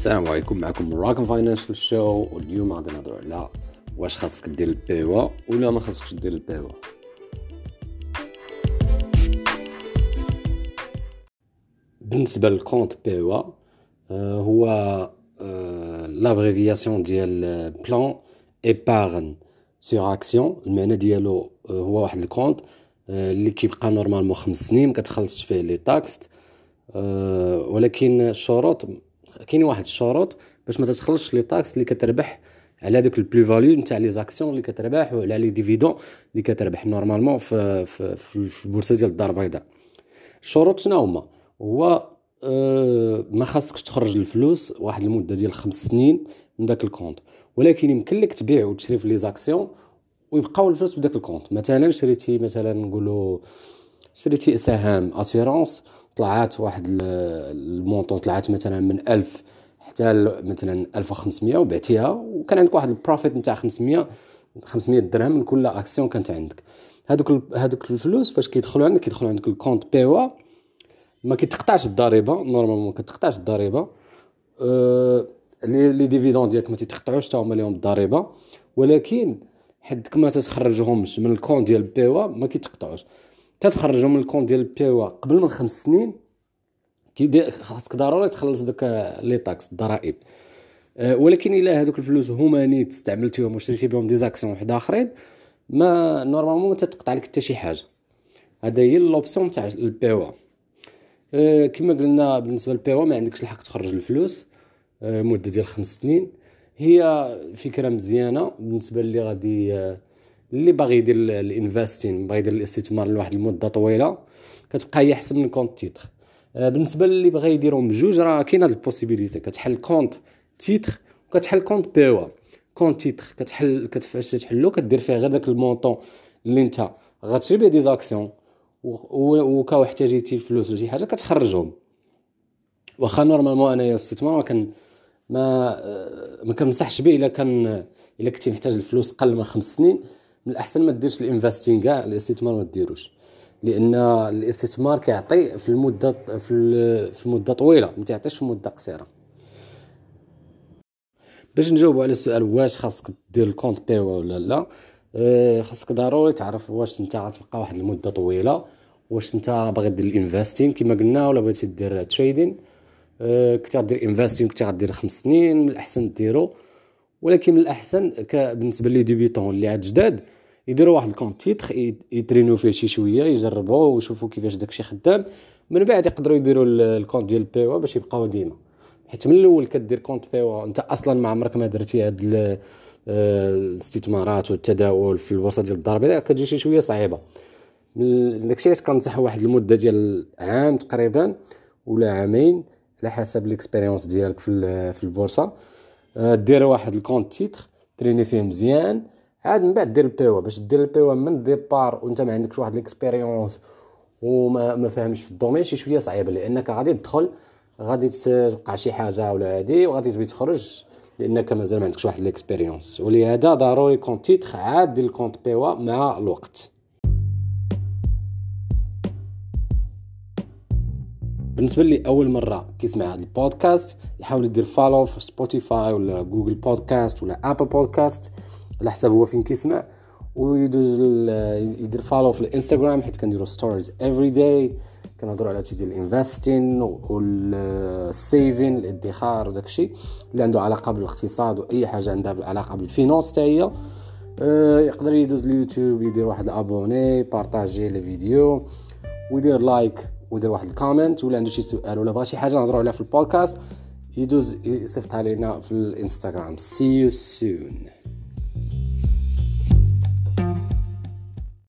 السلام عليكم. معكم راكن Financial Show واليوم غادي نهضروا على واش خاصك دير ال PEA ولا ما خاصكش دير ال PEA بالنسبة لل compte PEA آه، هو l'abréviation ديال plan épargne sur actions المعنى ديالو آه، هو واحد ال compte آه، اللي كيبقى normalement خمس سنين ما كتخلصش فيه les taxes ولكن الشروط كاين واحد الشروط باش ما تتخلصش les taxes اللي كتربح على داك ال plus-value نتاع les actions اللي كتربح وعلى les dividendes اللي كتربح normalement في في في البورصه ديال الدار البيضاء. الشروط شنو هما؟ هو أه ما خاصكش تخرج الفلوس واحد المدة ديال خمس سنين من داك ال compte. ولكن يمكن لك تبيع وتشري في les actions ويبقاو الفلوس في داك ال compte. مثلا شريتي مثلا نقولوا شريتي سهام Assurance طلعات واحد ال montant طلعات مثلا من ألف حتى مثلا 1500 وبعتيها وكان عندك واحد ال profit نتاع 500 500 درهم من كل اكسيون كانت عندك. هذوك هذوك الفلوس فاش كيدخلوا عندك كيدخلوا عندك ال compte PEA. ما كيتقطعش الضريبة normalement ما كتقطعش الضريبة. أه les dividendes ديالك ما تيتقطعوش حتى هما ليهم الضريبة. ولكن حدك ما تتخرجهمش من ال compte ديال PEA ما كيتقطعوش. تتخرجهم من ال compte ديال PEA قبل من خمس سنين كيدير خاصك ضروري تخلص دوك les taxes الضرائب. أه ولكن إلا هذوك الفلوس هما نيت استعملتيهم وشريتي بهم des actions واحد آخرين ما normalement ما تتقطع لك حتى شي حاجة. هذا هي l'option تاع ال PEA أه كما قلنا بالنسبة لل PEA ما عندكش الحق تخرج الفلوس مدة ديال خمس سنين. هي فكرة مزيانة بالنسبة اللي غادي اللي باغي يدير ال investir باغي يدير الاستثمار لواحد المدة طويلة كتبقى هي احسن من compte-titres. آه، بالنسبة للي بغى يديرهم بجوج راه كاين هاد la possibilité. كتحل compte-titres وكتحل compte PEA compte-titres كتحل كتفاش تحلو كدير فيه غير داك ال montant اللي انت غتشري بيه des actions وكا احتاجيتي الفلوس ولا شي حاجة كتخرجهم. واخا normalement انايا الاستثمار ما كان ما آه، ما كنصحش به إلا كان إلا كنتي محتاج الفلوس قل من خمس سنين. من الأحسن ما ديرش ال investir كاع الاستثمار ما ديروش. لأن الاستثمار كيعطي في المدة في في مدة طويلة ما تعطيش في مدة قصيرة. باش نجاوب على السؤال واش خاصك دير ال compte PEA ولا لا؟ أه خاصك ضروري تعرف واش انت غتبقى واحد المدة طويلة واش انت باغي دير ال investing كما قلنا ولا بغيتي دير trading أه كنت غدير investing كنت غدير خمس سنين من الأحسن ديرو. ولكن من الاحسن بالنسبة les débutants اللي عاد جداد يديروا واحد ال compte titres يترينو فيه شي شوية يجربوا ويشوفوا كيفاش داكشي خدام. من بعد يقدروا يديروا ال compte ديال PEA باش يبقاو ديما. حيت من الأول كدير compte PEA أنت أصلا ما عمرك ما درتي هاد آه، الاستثمارات والتداول في البورصه ديال الدار البيضاء كتجي شي شوية صعيبة. داكشي علاش كنصح واحد المدة ديال عام تقريبا ولا عامين على حسب l'expérience ديالك في البورصة. دير واحد ال compte titres تريني فيه مزيان عاد من بعد دير ال PEA باش دير ال PEA من ال départ وانت ما عندكش واحد l'expérience وما ما فاهمش في ال domaine شي شوية صعيبه لأنك غادي تدخل غادي توقع شي حاجة ولا هادي وغادي تبي تخرج لأنك مازال ما عندكش واحد l'expérience ولهذا ضروري compte titres عاد دير ال compte PEA مع الوقت. بالنسبة لي أول مرة كيسمع هذا البودكاست يحاول يدير follow في Spotify ولا Google Podcasts ولا Apple Podcasts على حسب هو فين كيسمع ويدوز يدير follow في الإنستغرام حيت كنديرو stories every day كنهضروا على trading ال investing وال saving الادخار وداك الشيء اللي عنده علاقة بالاقتصاد وأي حاجة عندها علاقة بال finance حتى هي. أه يقدر يدوز اليوتيوب يدير واحد ال abonner partager les vidéos ويدير like ويدير واحد ال comment ولا عنده شي سؤال ولا بغى شي حاجة نهضروا عليها في البودكاست يدوز يصيفط علينا في الانستغرام. See you soon.